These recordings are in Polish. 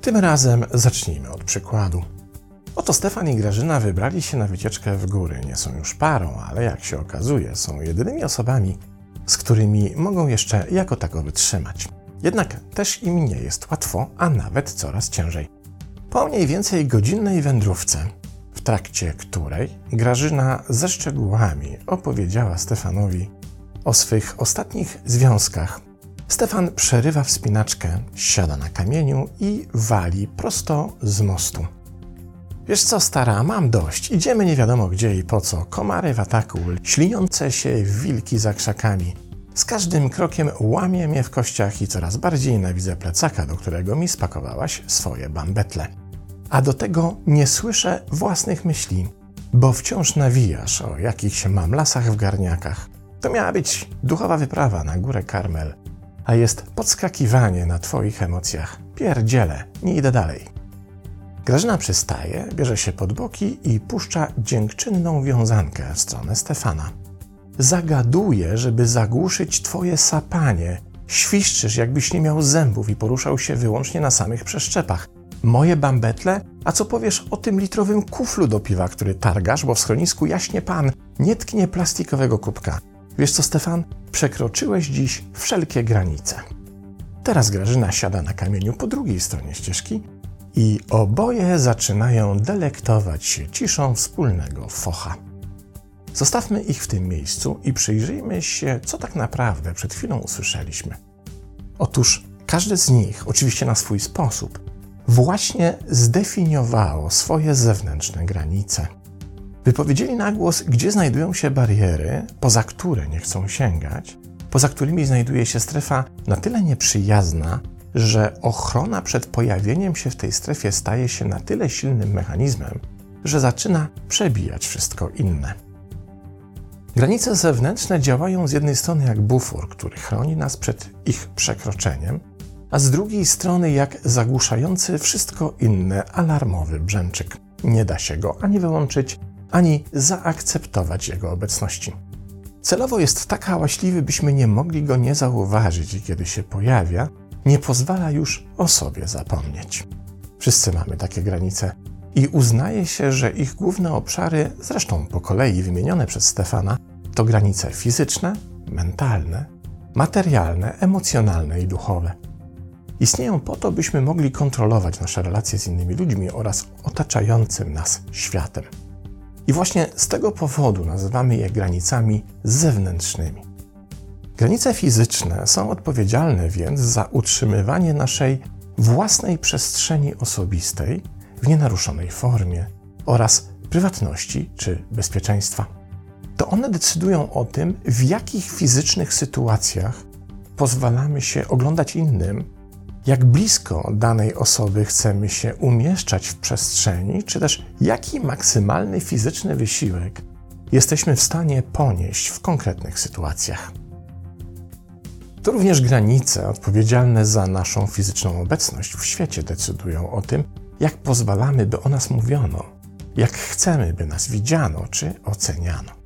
Tym razem zacznijmy od przykładu. Oto Stefan i Grażyna wybrali się na wycieczkę w góry. Nie są już parą, ale jak się okazuje, są jedynymi osobami, z którymi mogą jeszcze jako tako wytrzymać. Jednak też im nie jest łatwo, a nawet coraz ciężej. Po mniej więcej godzinnej wędrówce, trakcie której Grażyna ze szczegółami opowiedziała Stefanowi o swych ostatnich związkach, Stefan przerywa wspinaczkę, siada na kamieniu i wali prosto z mostu. Wiesz co, stara, mam dość. Idziemy nie wiadomo gdzie i po co. Komary w ataku, śliniące się wilki za krzakami. Z każdym krokiem łamie mnie w kościach i coraz bardziej nienawidzę plecaka, do którego mi spakowałaś swoje bambetle. A do tego nie słyszę własnych myśli, bo wciąż nawijasz o jakichś mamlasach w garniakach. To miała być duchowa wyprawa na górę Karmel, a jest podskakiwanie na twoich emocjach. Pierdziele, nie idę dalej. Grażyna przystaje, bierze się pod boki i puszcza dziękczynną wiązankę w stronę Stefana. Zagaduje, żeby zagłuszyć twoje sapanie. Świszczysz, jakbyś nie miał zębów i poruszał się wyłącznie na samych przeszczepach. Moje bambetle? A co powiesz o tym litrowym kuflu do piwa, który targasz, bo w schronisku jaśnie pan nie tknie plastikowego kubka? Wiesz co, Stefan? Przekroczyłeś dziś wszelkie granice. Teraz Grażyna siada na kamieniu po drugiej stronie ścieżki i oboje zaczynają delektować się ciszą wspólnego focha. Zostawmy ich w tym miejscu i przyjrzyjmy się, co tak naprawdę przed chwilą usłyszeliśmy. Otóż każde z nich, oczywiście na swój sposób, właśnie zdefiniowało swoje zewnętrzne granice. Wypowiedzieli na głos, gdzie znajdują się bariery, poza które nie chcą sięgać, poza którymi znajduje się strefa na tyle nieprzyjazna, że ochrona przed pojawieniem się w tej strefie staje się na tyle silnym mechanizmem, że zaczyna przebijać wszystko inne. Granice zewnętrzne działają z jednej strony jak bufor, który chroni nas przed ich przekroczeniem, a z drugiej strony jak zagłuszający wszystko inne alarmowy brzęczyk. Nie da się go ani wyłączyć, ani zaakceptować jego obecności. Celowo jest tak hałaśliwy, byśmy nie mogli go nie zauważyć kiedy się pojawia, nie pozwala już o sobie zapomnieć. Wszyscy mamy takie granice i uznaje się, że ich główne obszary, zresztą po kolei wymienione przez Stefana, to granice fizyczne, mentalne, materialne, emocjonalne i duchowe. Istnieją po to, byśmy mogli kontrolować nasze relacje z innymi ludźmi oraz otaczającym nas światem. I właśnie z tego powodu nazywamy je granicami zewnętrznymi. Granice fizyczne są odpowiedzialne więc za utrzymywanie naszej własnej przestrzeni osobistej w nienaruszonej formie oraz prywatności czy bezpieczeństwa. To one decydują o tym, w jakich fizycznych sytuacjach pozwalamy się oglądać innym, jak blisko danej osoby chcemy się umieszczać w przestrzeni, czy też jaki maksymalny fizyczny wysiłek jesteśmy w stanie ponieść w konkretnych sytuacjach. To również granice odpowiedzialne za naszą fizyczną obecność w świecie decydują o tym, jak pozwalamy, by o nas mówiono, jak chcemy, by nas widziano czy oceniano.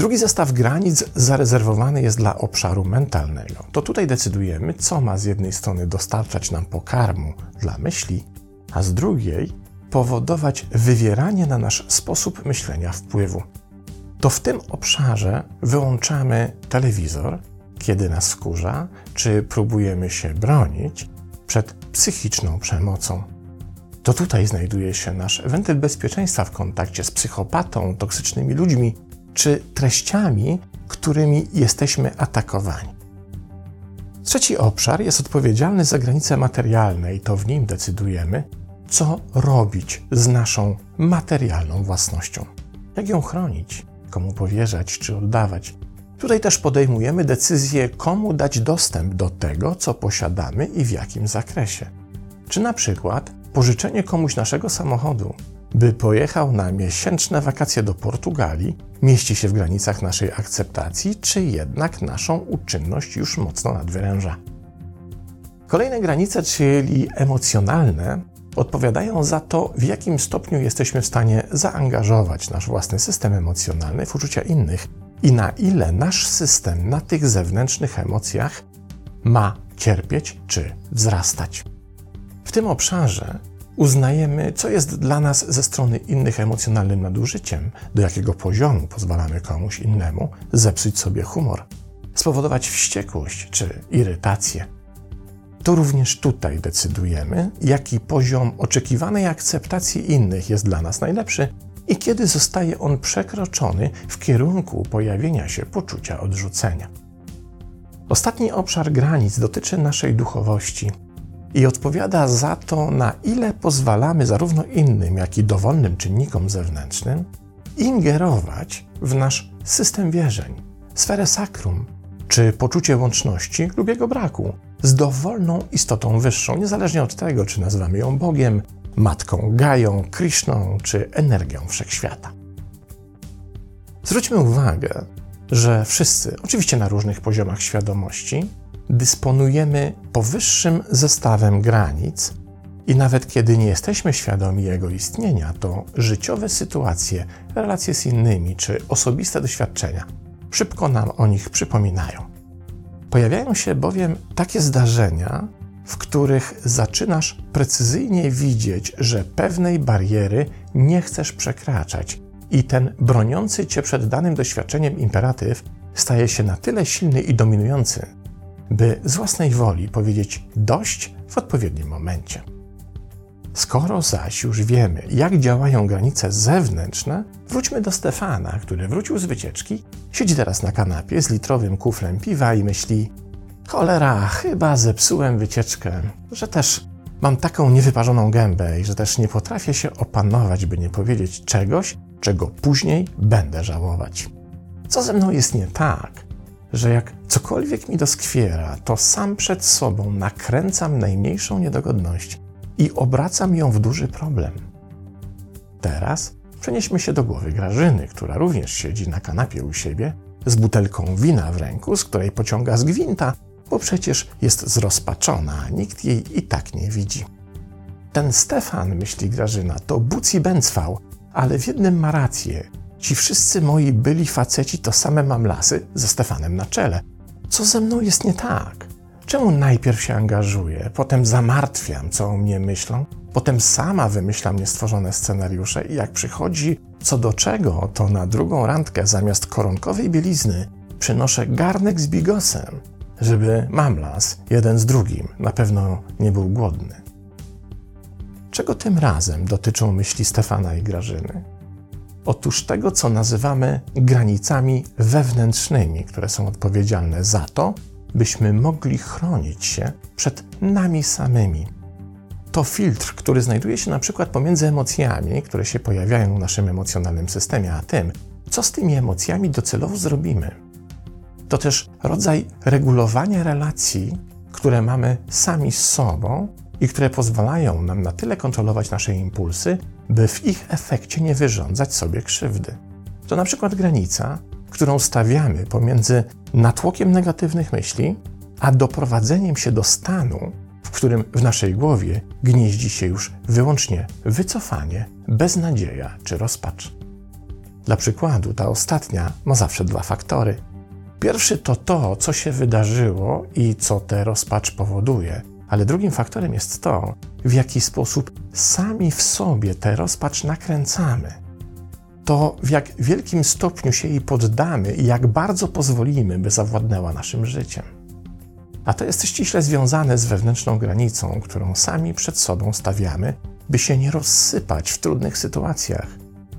Drugi zestaw granic zarezerwowany jest dla obszaru mentalnego. To tutaj decydujemy, co ma z jednej strony dostarczać nam pokarmu dla myśli, a z drugiej powodować wywieranie na nasz sposób myślenia wpływu. To w tym obszarze wyłączamy telewizor, kiedy nas skórza, czy próbujemy się bronić przed psychiczną przemocą. To tutaj znajduje się nasz wentyl bezpieczeństwa w kontakcie z psychopatą, toksycznymi ludźmi czy treściami, którymi jesteśmy atakowani. Trzeci obszar jest odpowiedzialny za granice materialne i to w nim decydujemy, co robić z naszą materialną własnością. Jak ją chronić, komu powierzać czy oddawać. Tutaj też podejmujemy decyzję, komu dać dostęp do tego, co posiadamy i w jakim zakresie. Czy na przykład pożyczenie komuś naszego samochodu by pojechał na miesięczne wakacje do Portugalii, mieści się w granicach naszej akceptacji, czy jednak naszą uczynność już mocno nadwyręża. Kolejne granice, czyli emocjonalne, odpowiadają za to, w jakim stopniu jesteśmy w stanie zaangażować nasz własny system emocjonalny w uczucia innych i na ile nasz system na tych zewnętrznych emocjach ma cierpieć czy wzrastać. W tym obszarze uznajemy, co jest dla nas ze strony innych emocjonalnym nadużyciem, do jakiego poziomu pozwalamy komuś innemu zepsuć sobie humor, spowodować wściekłość czy irytację. To również tutaj decydujemy, jaki poziom oczekiwanej akceptacji innych jest dla nas najlepszy i kiedy zostaje on przekroczony w kierunku pojawienia się poczucia odrzucenia. Ostatni obszar granic dotyczy naszej duchowości i odpowiada za to, na ile pozwalamy zarówno innym, jak i dowolnym czynnikom zewnętrznym ingerować w nasz system wierzeń, sferę sakrum, czy poczucie łączności lub jego braku z dowolną istotą wyższą, niezależnie od tego, czy nazywamy ją Bogiem, Matką Gają, Krishną czy energią wszechświata. Zwróćmy uwagę, że wszyscy, oczywiście na różnych poziomach świadomości, dysponujemy powyższym zestawem granic i nawet kiedy nie jesteśmy świadomi jego istnienia, to życiowe sytuacje, relacje z innymi czy osobiste doświadczenia szybko nam o nich przypominają. Pojawiają się bowiem takie zdarzenia, w których zaczynasz precyzyjnie widzieć, że pewnej bariery nie chcesz przekraczać, i ten broniący cię przed danym doświadczeniem imperatyw staje się na tyle silny i dominujący, by z własnej woli powiedzieć dość w odpowiednim momencie. Skoro zaś już wiemy, jak działają granice zewnętrzne, wróćmy do Stefana, który wrócił z wycieczki, siedzi teraz na kanapie z litrowym kuflem piwa i myśli: Cholera, chyba zepsułem wycieczkę, że też mam taką niewyparzoną gębę i że też nie potrafię się opanować, by nie powiedzieć czegoś, czego później będę żałować. Co ze mną jest nie tak, że jak cokolwiek mi doskwiera, to sam przed sobą nakręcam najmniejszą niedogodność i obracam ją w duży problem. Teraz przenieśmy się do głowy Grażyny, która również siedzi na kanapie u siebie z butelką wina w ręku, z której pociąga z gwinta, bo przecież jest zrozpaczona, nikt jej i tak nie widzi. Ten Stefan, myśli Grażyna, to buci bęcwał, ale w jednym ma rację. Ci wszyscy moi byli faceci to same mamlasy ze Stefanem na czele. Co ze mną jest nie tak? Czemu najpierw się angażuję, potem zamartwiam, co o mnie myślą, potem sama wymyślam niestworzone scenariusze i jak przychodzi co do czego, to na drugą randkę zamiast koronkowej bielizny przynoszę garnek z bigosem, żeby mamlas jeden z drugim na pewno nie był głodny. Czego tym razem dotyczą myśli Stefana i Grażyny? Otóż tego, co nazywamy granicami wewnętrznymi, które są odpowiedzialne za to, byśmy mogli chronić się przed nami samymi. To filtr, który znajduje się na przykład pomiędzy emocjami, które się pojawiają w naszym emocjonalnym systemie, a tym, co z tymi emocjami docelowo zrobimy. To też rodzaj regulowania relacji, które mamy sami z sobą i które pozwalają nam na tyle kontrolować nasze impulsy, by w ich efekcie nie wyrządzać sobie krzywdy. To na przykład granica, którą stawiamy pomiędzy natłokiem negatywnych myśli, a doprowadzeniem się do stanu, w którym w naszej głowie gnieździ się już wyłącznie wycofanie, beznadzieja czy rozpacz. Dla przykładu, ta ostatnia ma zawsze dwa faktory. Pierwszy to to, co się wydarzyło i co tę rozpacz powoduje, ale drugim faktorem jest to, w jaki sposób sami w sobie tę rozpacz nakręcamy. To, w jak wielkim stopniu się jej poddamy i jak bardzo pozwolimy, by zawładnęła naszym życiem. A to jest ściśle związane z wewnętrzną granicą, którą sami przed sobą stawiamy, by się nie rozsypać w trudnych sytuacjach,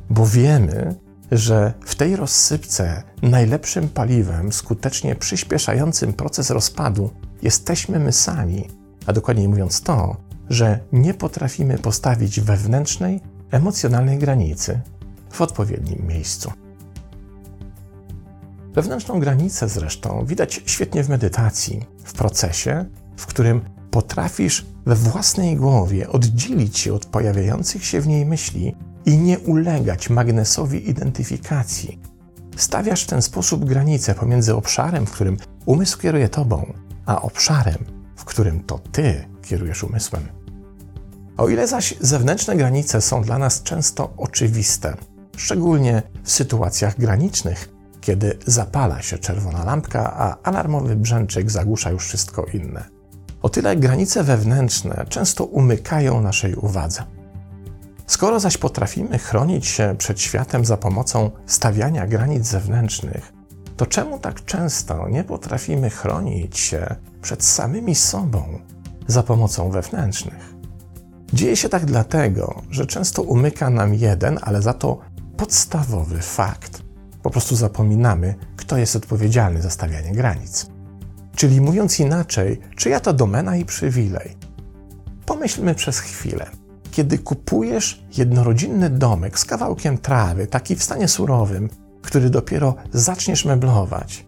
bo wiemy, że w tej rozsypce najlepszym paliwem skutecznie przyspieszającym proces rozpadu jesteśmy my sami, a dokładniej mówiąc to, że nie potrafimy postawić wewnętrznej, emocjonalnej granicy w odpowiednim miejscu. Wewnętrzną granicę zresztą widać świetnie w medytacji, w procesie, w którym potrafisz we własnej głowie oddzielić się od pojawiających się w niej myśli i nie ulegać magnesowi identyfikacji. Stawiasz w ten sposób granicę pomiędzy obszarem, w którym umysł kieruje tobą, a obszarem, w którym to ty kierujesz umysłem. O ile zaś zewnętrzne granice są dla nas często oczywiste, szczególnie w sytuacjach granicznych, kiedy zapala się czerwona lampka, a alarmowy brzęczyk zagłusza już wszystko inne. O tyle granice wewnętrzne często umykają naszej uwadze. Skoro zaś potrafimy chronić się przed światem za pomocą stawiania granic zewnętrznych, to czemu tak często nie potrafimy chronić się przed samymi sobą za pomocą wewnętrznych? Dzieje się tak dlatego, że często umyka nam jeden, ale za to podstawowy fakt. Po prostu zapominamy, kto jest odpowiedzialny za stawianie granic. Czyli mówiąc inaczej, czyja to domena i przywilej. Pomyślmy przez chwilę. Kiedy kupujesz jednorodzinny domek z kawałkiem trawy, taki w stanie surowym, który dopiero zaczniesz meblować,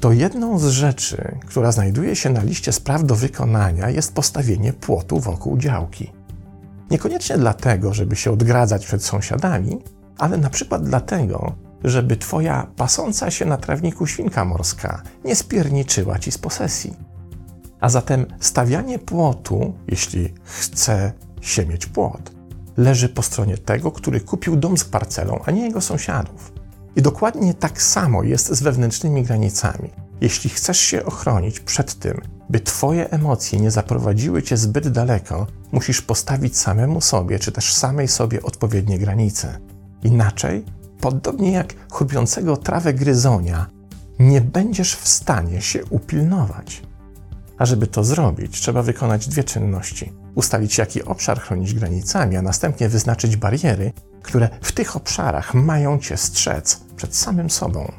to jedną z rzeczy, która znajduje się na liście spraw do wykonania, jest postawienie płotu wokół działki. Niekoniecznie dlatego, żeby się odgradzać przed sąsiadami, ale na przykład dlatego, żeby twoja pasąca się na trawniku świnka morska nie spierniczyła ci z posesji. A zatem stawianie płotu, jeśli chce się mieć płot, leży po stronie tego, który kupił dom z parcelą, a nie jego sąsiadów. I dokładnie tak samo jest z wewnętrznymi granicami. Jeśli chcesz się ochronić przed tym, by Twoje emocje nie zaprowadziły Cię zbyt daleko, musisz postawić samemu sobie, czy też samej sobie odpowiednie granice. Inaczej, podobnie jak chrupiącego trawę gryzonia, nie będziesz w stanie się upilnować. A żeby to zrobić, trzeba wykonać dwie czynności: ustalić, jaki obszar chronić granicami, a następnie wyznaczyć bariery, które w tych obszarach mają cię strzec przed samym sobą.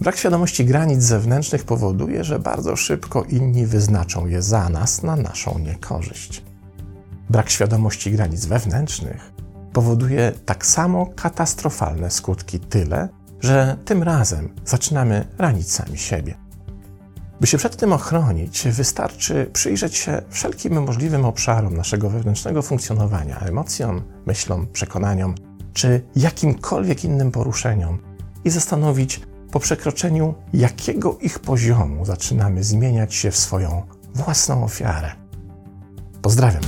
Brak świadomości granic zewnętrznych powoduje, że bardzo szybko inni wyznaczą je za nas na naszą niekorzyść. Brak świadomości granic wewnętrznych powoduje tak samo katastrofalne skutki tyle, że tym razem zaczynamy ranić sami siebie. By się przed tym ochronić, wystarczy przyjrzeć się wszelkim możliwym obszarom naszego wewnętrznego funkcjonowania emocjom, myślom, przekonaniom czy jakimkolwiek innym poruszeniom i zastanowić, po przekroczeniu jakiego ich poziomu zaczynamy zmieniać się w swoją własną ofiarę. Pozdrawiam.